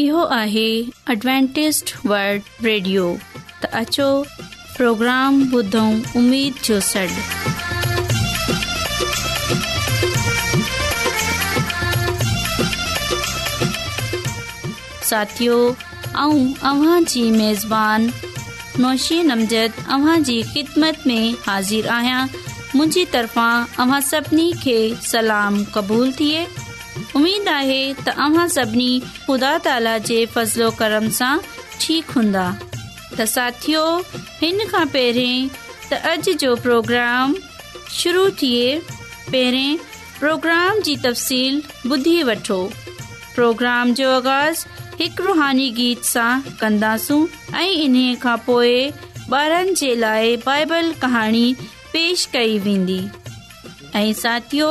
इहो आहे Adventist world radio त अचो प्रोग्राम ॿुधऊं उमेद जो सॾु साथियो ऐं अव्हांजी मेज़बानी नौशी नमज़द अव्हां जी ख़िदमत में हाज़िर आहियां मुंहिंजी तरफ़ां अव्हां सभिनी खे सलाम क़बूल थिए उम्मीद आहे त अमां सभिनी ख़ुदा ताला जे फज़लो कर्म सां ठीकु हूंदा त साथ हिन खां त अॼु जो प्रोग्राम शुरू थिए पहिरें प्रोग्राम जी तफ़सील ॿुधी वठो प्रोग्राम जो आगाज़ हिकु रुहानी गीत सां कंदासूं ऐं इन्हीअ खां पोइ ॿारनि जे लाइ बाइबल कहाणी पेश कई वेंदी ऐं साथियो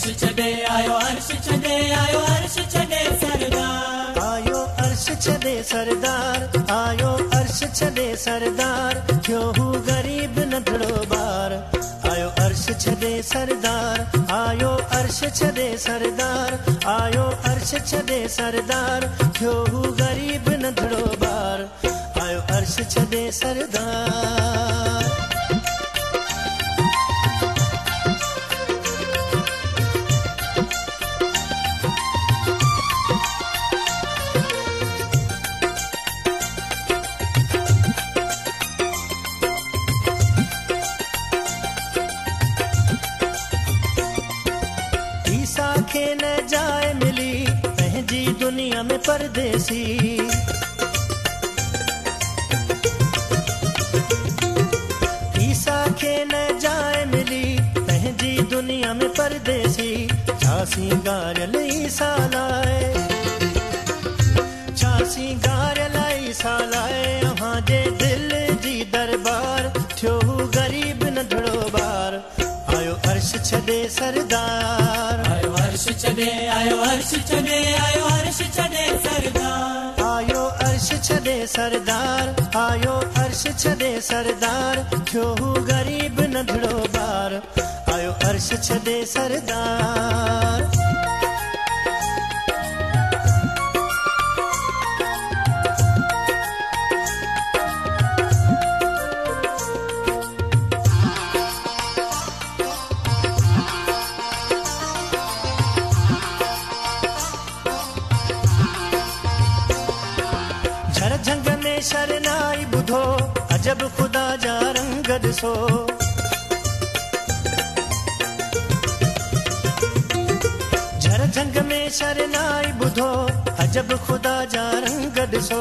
छ छॾे आयो عرش छॾे आयो हर्श छॾे सरदार आयो अर्श छॾे सरदार आयो अर्श छॾे सरदार छियो हु ग़रीब न धड़ो ॿार आयो अर्श छॾे सरदार आयो अर्श छॾे सरदार आयो अर्श छॾे सरदार छो हु ग़रीब न घड़ो परदेसी सरदार आयो अर्श छॾे सरदार थियो हू ग़रीब नंढड़ो भिड़ो आयो अर्श छॾे सरदार eso jar jang me shar nai budho ajab khuda ja rang dso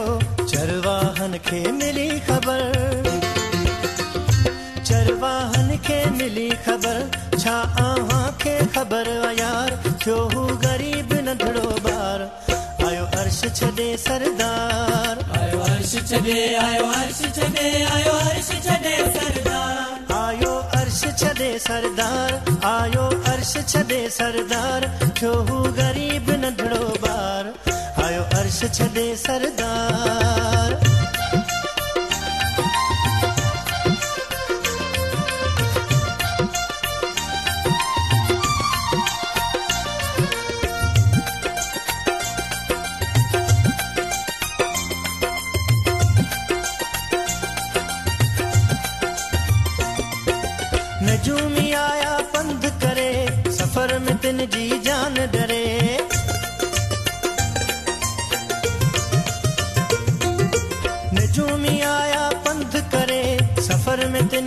char vahan ke mili khabar char vahan ke mili khabar cha aha ke khabar yaar jo hu gareeb na dhado bar ayo arsh chade sardar ayo arsh chade ayo सरदार आयो अर्श छॾे सरदार छो हू ग़रीब नंढड़ो ॿार आयो अर्श छॾे सरदार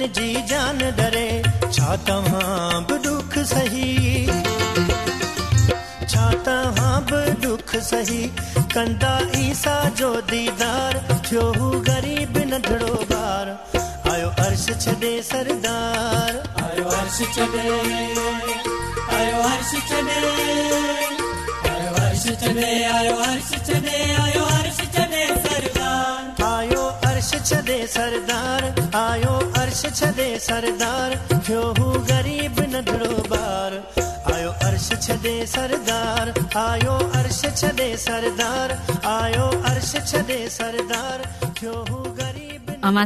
जी जान दरे छा तव्हां बि दुख सही छा तव्हां बि दुख सही कंदा ईदार थियो हू ग़रीब न धड़ो ॿार आयो अर्शे सरदार आयो हर्ष छॾे सरदार आयो अर्श छॾे सरदार आयो अमा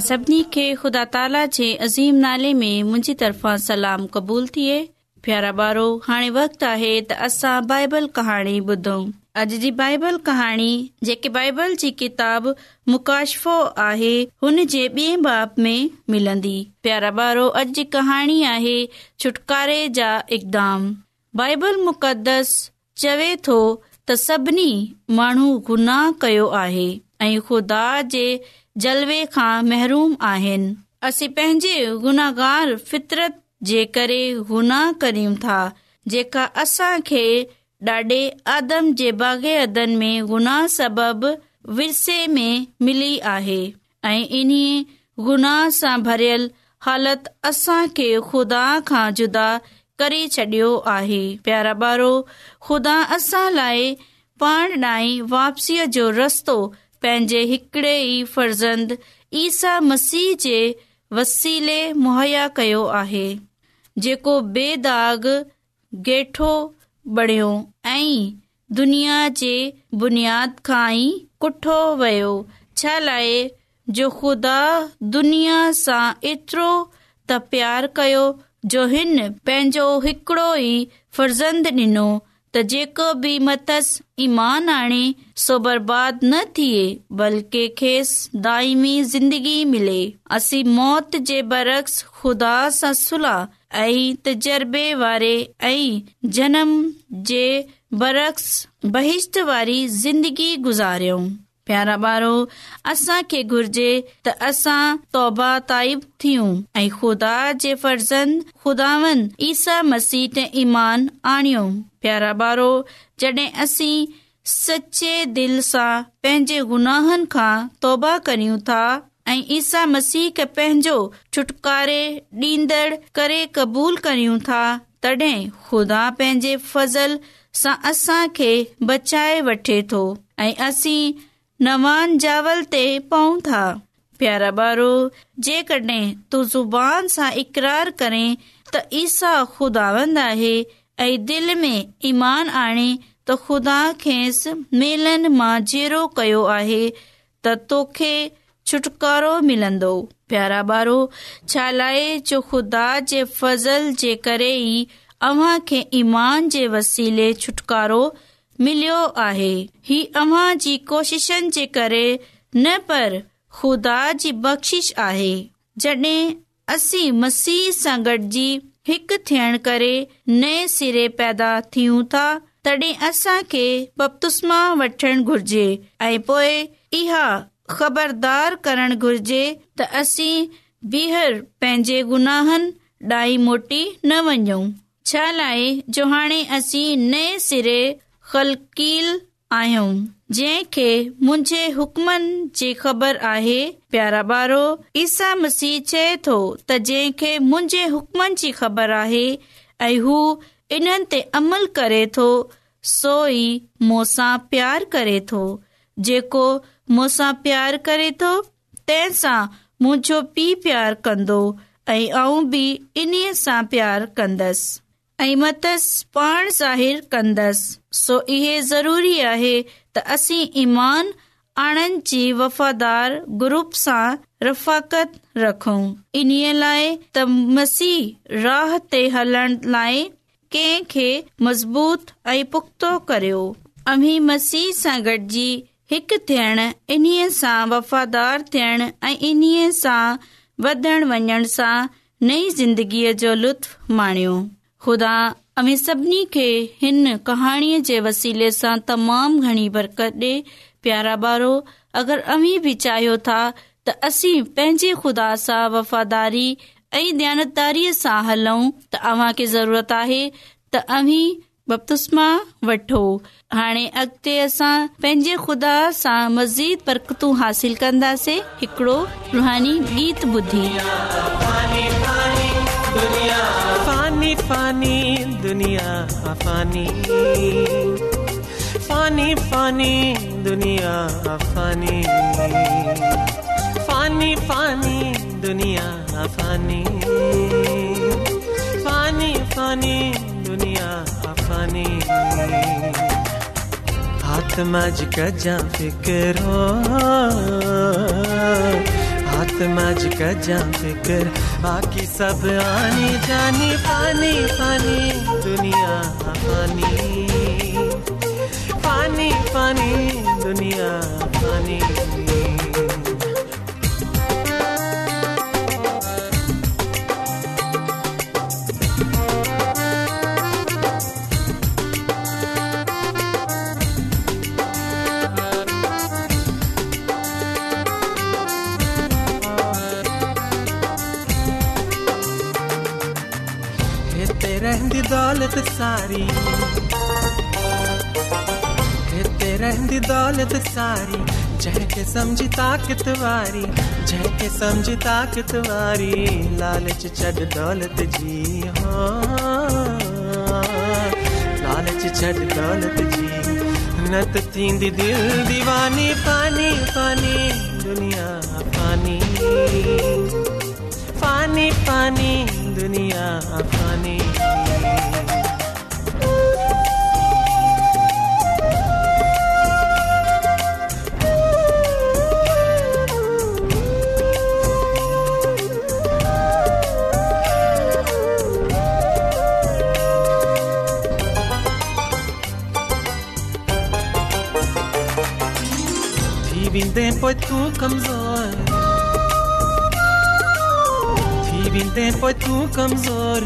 सभिनी खे ख़ुदा ताला जे अज़ीम नाले में मुंहिंजी तरफ़ा सलाम क़बूल थिए प्यारा बारो हाणे वक़्तु आहे त असां बाइबल कहाणी ॿुधूं अॼ जी बाइबल कहाणी जेके बाइबल जी किताब मुकाशफो आहे हुन जे में बापी प्यारा अॼ जी कहाणी आहे इकदाम बाइबल मुक़दस चवे थो त सभिनी माण्हू गुनाह कयो आहे ऐं खा जे जलवे खां महरूम आहिनि असीं पंहिंजे गुनाहगार फितरत जे करे गुनाह कयूं था जेका असां खे ॾाढे आदम जे बागे अदन में गुनाह सबब विरसे में मिली आहे ऐं इन्हीअ गुनाह सां भरियल हालत असां खे खुदा खां जुदा करे छॾियो आहे प्यारा ॿारो खुदा असां लाइ पाण ॾाही वापसीअ जो रस्तो पंहिंजे हिकड़े ई फर्ज़ंद ईसा मसीह जे वसीले मुहैया कयो आहे जेको बेदाग गेठो बढ़ियो ऐं दुनिया जे बुनियाद खां ई कुठो वियो छा लाइ जो ख़ुदा दुनिया सां एतिरो त प्यार कयो जो हिन पंहिंजो हिकिड़ो ई फर्ज़ंद ॾिनो बलके खे दाइमी ज़िंदगी मिले असी मौत जे बरक्स ख़ुदा सां सुलह ऐं तजर्बे वारे ऐं जनम जे बरक़स बारी ज़िंदगी गुज़ारियो प्यारा ॿारो असां खे घुर्जे त असां थियूं ऐं ख़ुदा जे ख़ुदावन ईसा मसीह ते ईमान प्यारा बारो सचे पंहिंजे गुनाहन खां तौबा कयूं था ईसा मसीह के पंहिंजो छुटकारे डीन्दड़ करे क़बूल करूं था तॾहिं खुदा पंहिंजे फज़ल सां असां खे बचाए वठे थो ऐ असी पऊं था प्यारा जेकॾहिं तूं ज़ुबान सां इकरार करे त ईसा में ईमान आणे त ख़ुदा मां जेरो कयो आहे त तोखे छुटकारो मिलंदो प्यारा ॿारो छा लाइ जो ख़ुदा जे फज़ल जे करे ई अव्हां ईमान जे वसीले छुटकारो मिलियो आहे ही अव्हां जी कोशिशनि जे करे न पर ख़ुदा जी बख़्शिश आहे जॾहिं मसीह सां गॾिजी हिकु थियण करे नए सिरे पैदा थियूं था तॾहिं असां खे बपतुस्मा वठण घुर्जे ऐं पोइ इहा ख़बरदार करण घुर्जे त असीं ॿीहर पंहिंजे गुनाहनि डाही मोटी न वञूं छा लाइ जो हाणे असीं नए सिरे कलकील आहियूं जंहिं खे मुंहिंजे हुक्मनि जी ख़बर आहे प्यारा बारो ईसा मसीह चए थो त जंहिं खे मुंहिंजे हुक्मनि जी ख़बर आहे ऐं हू इन्हनि ते अमल करे थो सो ई मोसा प्यार करे थो जेको मूंसां प्यार करे थो तंहिं सां मुंहिंजो पीउ प्यार कंदो ऐं आऊं बि इन्हीअ सां प्यार कंदसि ऐं मतस पाण ज़ाहिर कंदसि सो इहे ज़रूरी आहे त असीं ईमान आणण जी वफ़ादार ग्रुप सां रफ़ाकत रखूं इन्हीअ लाइ त मसीह राह ते हलण लाइ कंहिं खे मज़बूत ऐं पुख़्तो करियो अमी मसीह सां गॾिजी हिकु थियण इन्हीअ सां वफ़ादार थियण ऐं इन्हीअ सां वधण वञण सां नई ज़िंदगीअ जो लुत्फ माणियो ख़ुदा अवी सभिनी खे हिन कहाणीअ जे वसीले सां तमामु घणी बरकत ॾे प्यारा ॿारो अगरि अवी बि चाहियो था त असीं पंहिंजे ख़ुदा सां वफ़ादारी ऐं दयानतदारीअ सां हलूं त अव्हां खे ज़रूरत आहे त अवी बपतुस्मा वठो हाणे अॻिते असां पंहिंजे ख़ुदा सां मज़ीद बरकतूं हासिल कंदासीं हिकिड़ो रुहानी गीत ॿुधी हथ मज कप करो समाज का जा फिक्र बाकी सब आनी जानी पानी पानी दुनिया पानी पानी पानी दुनिया पानी दौलत सारी रहते रहंदी दौलत सारी जह समझी ताकत वारी जह के समझी ताकत वारी लालच चढ़ दौलत जी हो हाँ। लालच चढ़ दौलत जी नत थींदी दिल दीवानी पानी पानी दुनिया पानी पानी पानी दुनिया पानी तूं कमज़ोर थी वेंदे पोइ तूं कमज़ोर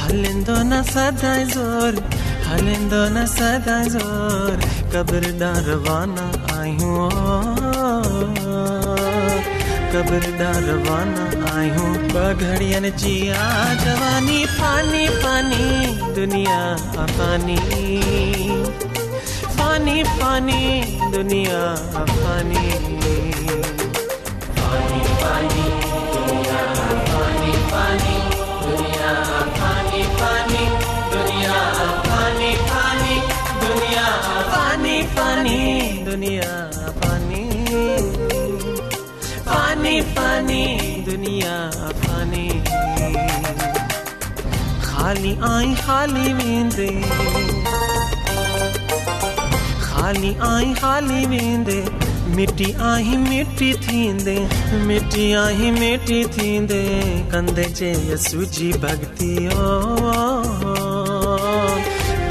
हलंदो न सदा ज़ोर हलंदो न सदा ज़ोर कबरदार वाना आहियूं कबरदार वान आहियूं ॿ घड़ियनि जी दुनिया पानी पानी दुनिया पानी ख़ाली आई हाली वेंदी हाली आई हाली वेंदे मिटी आही मिटी थींदे मिटी आही मिटी थींदे कंदे जे यसु जी भक्ति ओ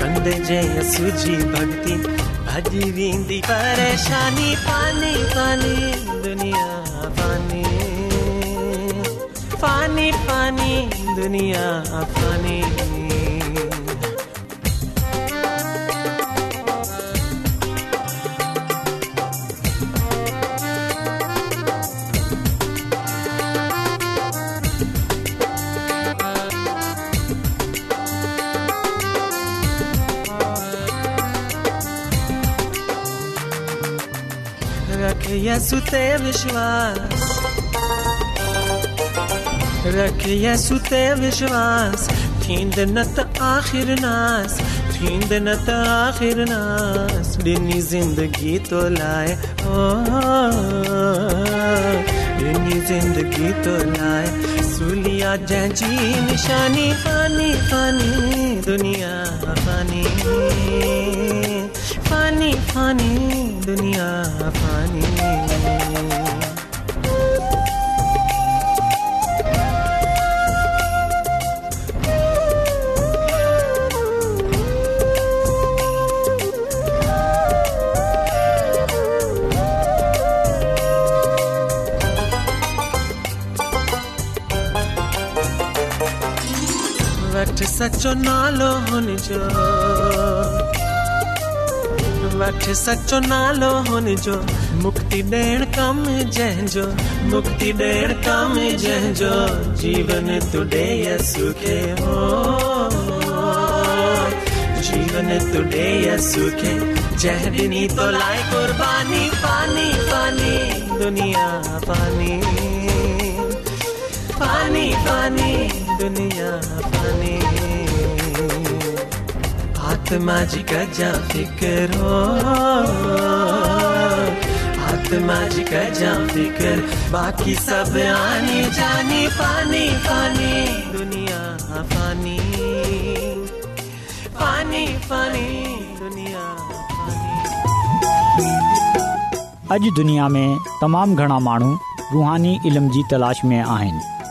कंदे जे यसु जी भक्ति भॼी वेंदी परेशानी पानी पानी दुनिया पानी पानी पानी दुनिया पानी सुते विश्वास रख य सुते विश्वास थींदे न त आख़िर नास थींद न त आख़िर नास ॾिनी ज़िंदगी तो लाइ ओनी ज़िंदगी तो लाए सुलिया जंहिंजी निशानी पानी दुनिया कहानी फानी फानी दुनिया फानी वक्त सचो नालो हुन जो वठ सचो नालो हुन जो मुक्ति ॾियण कम जंहिंजो मुक्ति ॾियण कम जंहिंजो जीवन तुडे यसु खे हो जीवन तुडे यसु खे जंहिं ॾिनी तो लाइ कुर्बानी पानी पानी दुनिया पानी पानी पानी दुनिया पानी आत्मा जी का जा फिक्र हो आत्मा जी का जा फिक्र बाकी सब आनी जानी हाँ पानी पानी दुनिया फानी हाँ पानी पानी दुनिया अॼु दुनिया में तमाम घणा माण्हू रुहानी इलम जी तलाश में आहिनि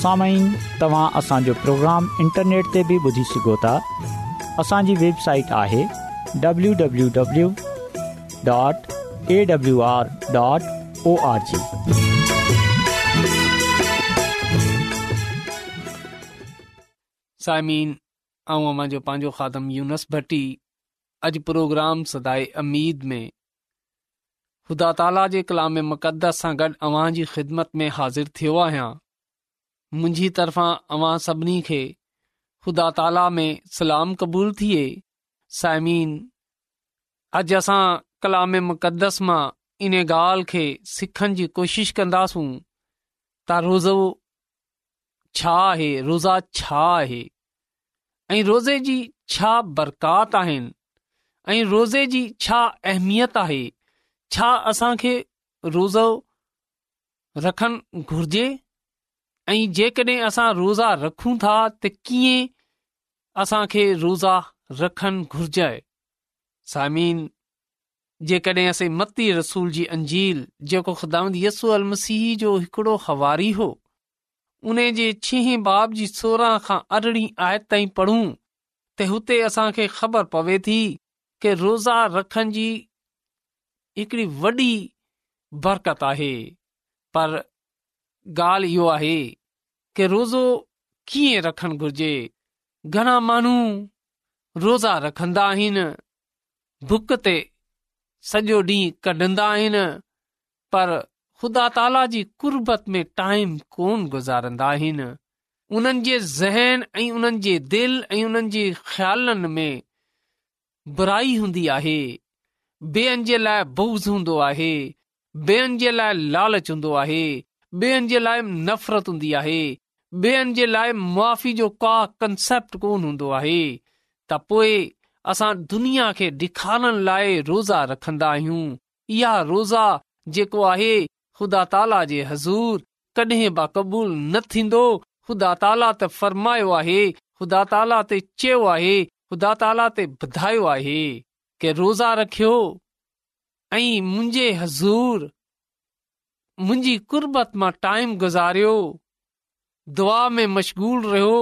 सामाइन तव्हां असांजो प्रोग्राम इंटरनेट ते बि ॿुधी सघो था असांजी वेबसाइट आहे W W dot A W R dot O R G साइमीन ऐं पंहिंजो खादम यूनस भट्टी अॼु प्रोग्राम सदाए अमीद में ख़ुदा ताला जे कलाम मुक़दस सां गॾु अव्हां जी ख़िदमत में हाज़िर थियो आहियां मुंहिंजी तरफ़ां अवां सभिनी खे ख़ुदा ताला में सलाम क़बूल थिए साइमीन अॼु असां कलाम मुक़दस मां इन ॻाल्हि खे सिखण जी कोशिश कंदासूं त रोज़ो छा आहे रोज़ा छा आहे ऐं रोज़े जी छा बरकात आहिनि ऐं रोज़े जी छा अहमियत आहे छा असांखे रोज़ो रखणु घुर्जे ऐं जेकॾहिं असां रोज़ा रखूं था त कीअं असांखे रोज़ा रखणु घुर्जाए सामिन जेकॾहिं असां मती रसूल जी अंजील जेको ख़ुदा यस्सू मसीह जो हिकिड़ो हवारी हो उन जे छहें बाब जी सोरहं खां अरिड़हीं आयत ताईं पढ़ूं त हुते असांखे ख़बर पवे थी की रोज़ा रखण जी हिकिड़ी वॾी बरक़त आहे पर ॻाल्हि इहो आहे की रोज़ो कीअं रखणु घुर्जे घणा माण्हू रोज़ा रखंदा आहिनि बुख ते सॼो ॾींहुं कढंदा आहिनि पर ख़ुदा ताला जी कुर्बत में टाइम कोन गुज़ारंदा आहिनि उन्हनि जे ज़हन ऐं उन्हनि जे दिलि ऐं उन्हनि जे ख़्यालनि में बुराई हूंदी आहे ॿियनि जे लाइ बोब्ज़ हूंदो आहे ॿियनि जे लाइ लालच हूंदो आहे नफ़रत हूंदी आहे त पोइ रोज़ा रखंदा आहियूं रोज़ा जेको आहे ख़ुदा ताला जे हज़ूर कॾहिं बि क़बूल न थींदो ख़ुदा ताला त फ़रमायो आहे ख़ुदा ताला ते चयो आहे ताला ते ॿुधायो आहे के रोज़ा रखियो ऐं मुंहिंजे हज़ूर मुंहिंजी कुर्बत मां टाइम गुज़ारियो दुआ में मशग़ूल रहियो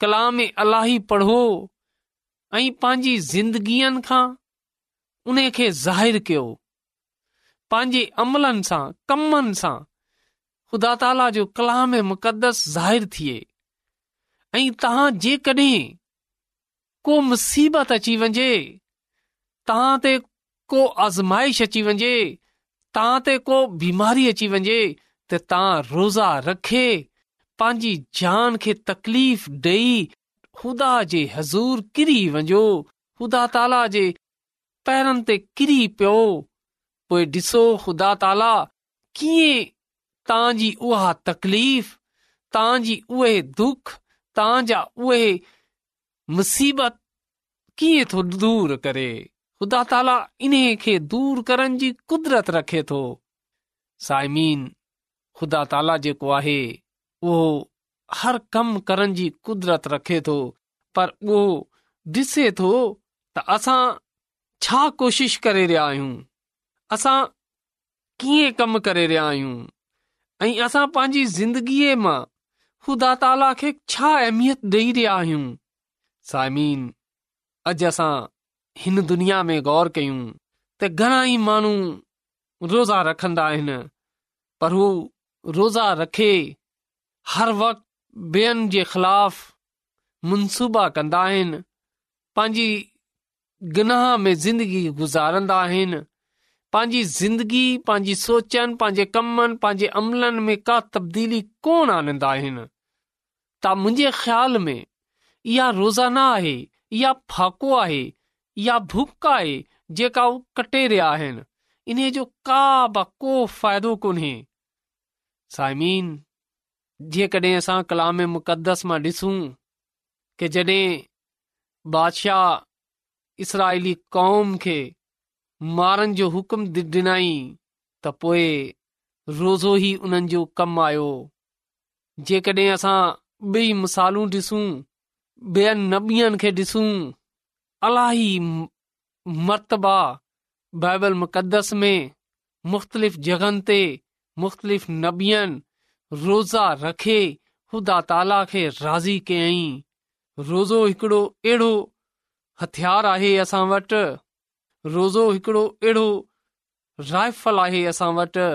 कला में अलाही पढ़ो ऐं पंहिंजी ज़िंदगीअनि खां उन खे ज़ाहिरु कयो पंहिंजे अमलनि सां कमनि सां ख़ुदा ताला जो कला में मुक़दस ज़ाहिरु थिए ऐं तव्हां जेकॾहिं को मुसीबत अची वञे तहां ते को आज़माइश अची वञे तव्हां ते को बीमारी अची वञे त तव्हां रोज़ा रखे पंहिंजी जान खे तकलीफ़ ॾेई ख़ुदा जे हज़ूर किरी वञो ख़ुदा ताला जे पैरनि ते किरी पियो पोइ ॾिसो ख़ुदा ताला कीअं तव्हांजी उहा तकलीफ़ तव्हांजी उहे दुख तव्हांजा उहे मुसीबत कीअं थो दूर करे ख़ुदा ताला इन खे दूर करण जी कुदरत रखे थो सायमन ख़ुदा ताला जेको आहे उहो हर कमु करण जी कुदरत रखे थो पर उहो ॾिसे थो त असां छा कोशिश करे रहिया आहियूं असां कीअं कमु करे रहिया आहियूं ऐं असां पंहिंजी ज़िंदगीअ मां ख़ुदा ताला खे छा अहमियत ॾेई रहिया आहियूं सायमन अॼु असां हिन दुनिया में गौर कयूं त घणाई माण्हू रोज़ा रखंदा आहिनि पर हू रोज़ा रखे हर वक़्तु ॿियनि जे ख़िलाफ़ मनसूबा कंदा आहिनि पंहिंजी गनाह में ज़िंदगी गुज़ारंदा आहिनि पंहिंजी ज़िंदगी पंहिंजी सोचनि पंहिंजे कमनि पंहिंजे अमलनि में का तब्दीली कोन आनंदा आहिनि त मुंहिंजे ख़्याल में इहा रोज़ाना आहे इहा फाको आहे या भुक आहे जेका उहो कटे रहिया आहिनि इन जो का ब को फ़ाइदो कोन्हे साइमीन जेकॾहिं असां कलाम मुक़दस मां ॾिसूं के जॾहिं बादशाह इसराइली क़ौम खे مارن जो हुकुम ॾिनई त पोइ रोज़ो ई उन्हनि जो कमु आयो जेकॾहिं असां ॿई मिसालूं ॾिसूं ॿियनि नबीअनि खे ॾिसूं इलाही मरतबा बाइबल मुक़दस में मुख़्तलिफ़ जगनि ते मुख़्तलिफ़ नबीअनि रोज़ा रखे ख़ुदा ताला खे राज़ी कयईं रोज़ो हिकिड़ो अहिड़ो हथियार आहे असां वटि रोज़ो हिकिड़ो अहिड़ो राइफल आहे असां वटि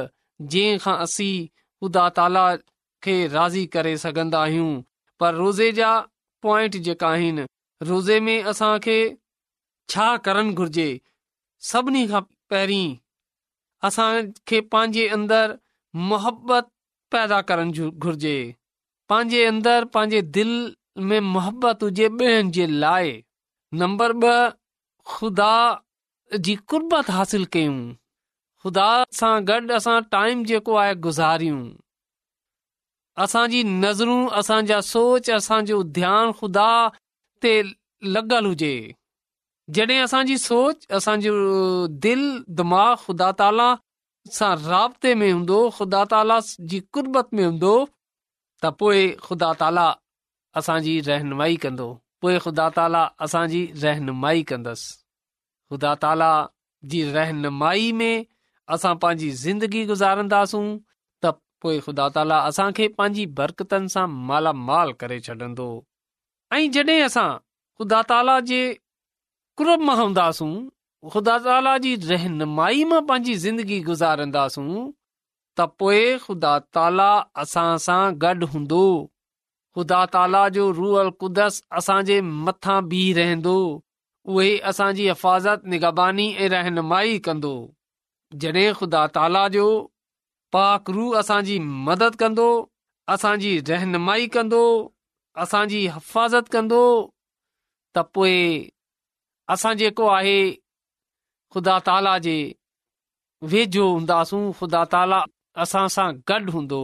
जंहिं खां असीं ख़ुदा ताला खे राज़ी करे सघंदा आहियूं पर रोज़े जा पॉइंट जेका आहिनि रोज़े में असां खे छा करणु घुर्जे सभिनी खां पहिरीं असांखे पंहिंजे अंदरु मोहबत पैदा करणु घुर्जे पंहिंजे अंदरु पंहिंजे दिलि में मुहबत हुजे ॿियनि जे लाइ नंबर ॿ ख़ुदा जी कुर्बत हासिल कयूं ख़ुदा सां गॾु असां टाइम जेको आहे गुज़ारियूं असांजी नज़रूं असांजा सोच असांजो ध्यानु ख़ुदा ते लॻल हुजे जॾहिं असांजी सोच असांजो दिलि दिमाग़ ख़ुदा ताला सां राब्ते में हूंदो ख़ुदा ताला जी कुरबत में हूंदो त पोइ ख़ुदा ताला असांजी रहनुमाई कंदो पोइ ख़ुदा ताला असांजी रहनुमाई कंदसि ख़ुदा ताला जी रहनुमाई में असां पंहिंजी ज़िंदगी गुज़ारंदासूं त पोइ ख़ुदा ताला असांखे पंहिंजी बरकतनि सां मालामाल करे छॾंदो ऐं जॾहिं असां ख़ुदा ताला जे कुरब मां हूंदासूं ख़ुदा ताला जी रहनुमाई मां पंहिंजी ज़िंदगी गुज़ारींदासूं त पोइ ख़ुदा ताला असां सां गॾु हूंदो ख़ुदा ताला जो रूहल कुदस असांजे मथां बीह रहंदो उहे असांजी हिफ़ाज़त निगबानी ऐं रहनुमाई कंदो जॾहिं ख़ुदा ताला जो पाकरु असांजी मदद कंदो असांजी रहनुमाई कंदो असांजी हिफ़ाज़त कंदो त पोइ असां जेको आहे ख़ुदा ताला जे वेझो हूंदासूं ख़ुदा ताला असां सां गॾु हूंदो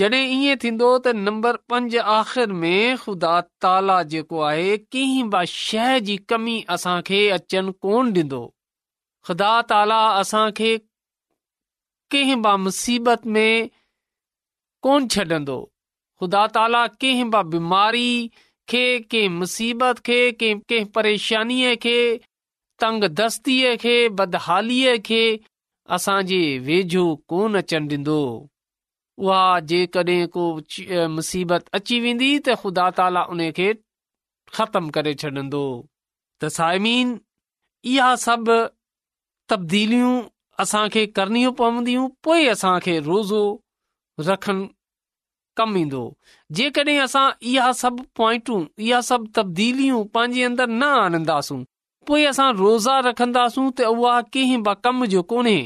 जॾहिं ईअं थींदो त नंबर पंज आख़िर में ख़ुदा ताला जेको आहे कंहिं बि शइ जी कमी असांखे खे अचनि कोन ॾींदो ख़ुदा ताला असांखे कंहिं बि मुसीबत में कोन छॾंदो ख़ुदा ताला कंहिं बीमारी खे कंहिं मुसीबत खे कंहिं कंहिं परेशानीअ खे तंग दस्तीअ खे बदहालीअ खे असांजे वेझो कोन अचनि ॾींदो उहा जे को मुसीबत अची वेंदी त ख़ुदा ताला उन खे ख़तमु करे छॾींदो त साइमीन इहा सभ तब्दीलियूं असांखे करणियूं पवंदियूं पोइ असांखे रोज़ो रखनि कमु ईंदो जेकॾहिं असां इहा सभ पॉइंटूं इहा तब्दीलियूं पंहिंजे अंदरि न आन्दासूं पोइ असां रोज़ा रखन्दासूं त उहा कंहिं ब कम जो कोन्हे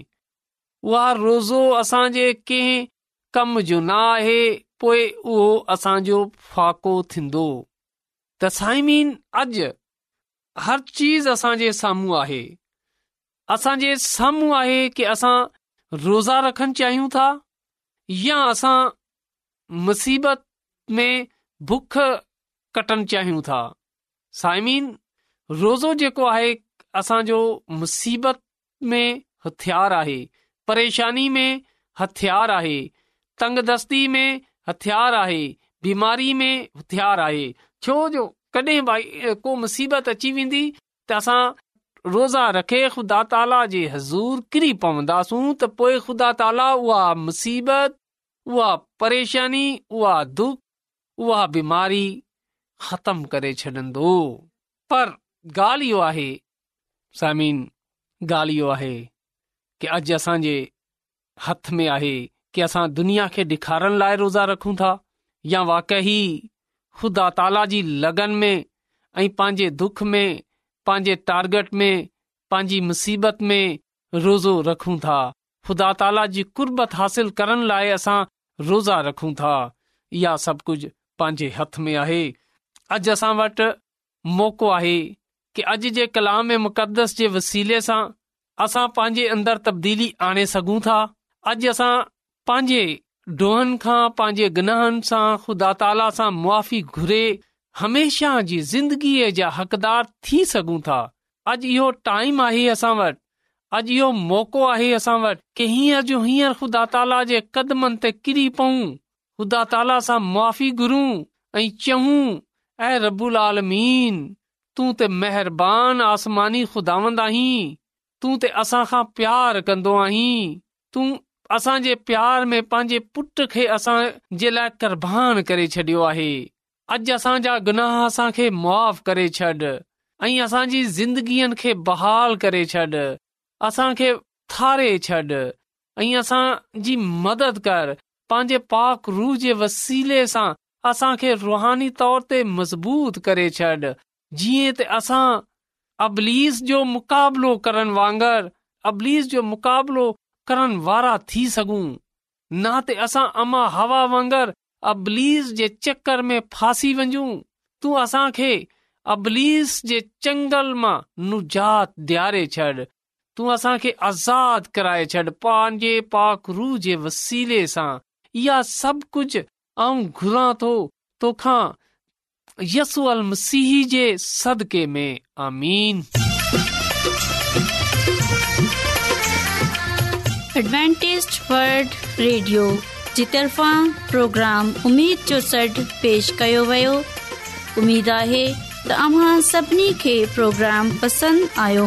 उहा रोज़ो असांजे कंहिं कम जो न आहे पोइ उहो असांजो फाको थींदो त साइमीन अॼु हर चीज़ असां साम्हूं आहे असां साम्हूं आहे असां रोज़ा रखन चाहियूं था या असां मुसीबत में बुख कटण चाहियूं था साइमीन रोज़ो जेको आहे असांजो मुसीबत में हथियार आहे परेशानी में हथियार आहे तंगदस्ती में हथियार आहे बीमारी में हथियार आहे छो जो कॾहिं भाई को मुसीबत अची वेंदी त असां रोज़ा रखे ख़ुदा ताला जे हज़ूर किरी पवंदासूं पोएं ख़ुदा ताला उहा मुसीबत उहा परेशानी उहा दुख उहा बीमारी ख़तमु करे छॾींदो पर ॻाल्हि इहो आहे साइम ॻाल्हि इहो आहे कि अॼु असांजे हथ में आहे की असां दुनिया खे ॾेखारण लाइ रोज़ा रखूं था या वाकई ख़ुदा ताला जी लगन में ऐं पंहिंजे दुख में पंहिंजे टारगेट में पंहिंजी मुसीबत में रोज़ो रखूं था ख़ुदा ताला जी कुरबत हासिल करण लाइ असां रोज़ा रखूं था इहा सभु कुझु पंहिंजे हथ में आहे अॼु असां वटि मौक़ो आहे कि अॼु जे कलाम ऐं मुक़दस जे वसीले सां असां पंहिंजे अंदरि तब्दीली आणे सघूं था अॼु असां पंहिंजे डोहनि खां पंहिंजे गनाहनि सां ख़ुदा ताला सां मुआफ़ी घुरे हमेशह जी ज़िंदगीअ जा हक़दार थी सघूं था अॼु इहो टाइम आहे असां वटि अॼु इहो मौक़ो आहे असां वटि की हीअं अॼु हींअर ख़ुदा ताला जे कदमनि ते किरी पऊं ख़ुदा ताला सां मुआी घुरूं ऐं चवूं ऐं रबुल आलमीन तूं त महिरबानी आसमानी खुदावंद आहीं तूं त असां खां प्यारु कंदो आहीं तूं असांजे प्यार में पंहिंजे पुट खे असां जे लाइ कुरबान करे छॾियो आहे अॼु असांजा गुनाह असां खे मुआ करे छॾ ऐं असांजी ज़िंदगीअ खे बहाल करे छॾ असां खे थे छॾ ऐं असांजी मदद कर पंहिंजे पाक रूह जे वसीले सां असां खे रुहानी तौर ते मज़बूत करे छॾ जीअं त असां अबलीस जो मुक़ाबलो करण वांगर अबलीस जो मुक़ाबलो करण वारा थी सघूं न त असां अमा हवा वांगर अबलीस जे चकर में फासी वञू तू असां खे अबलीस जे चंगल मां नुजात ॾियारे छॾ तू असा के आजाद कराए छड़ पान जे पाक रू जे वसीले सां या सब कुछ औ घुरा तो तोखा यसु अल मसीह जे सदके में आमीन एडवेंटिस्ट वर्ल्ड रेडियो जी तरफा प्रोग्राम उम्मीद जो सेट पेश कयो वयो उम्मीद आ त अहां सबनी के प्रोग्राम पसंद आयो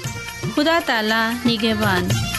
कुदा त निगवान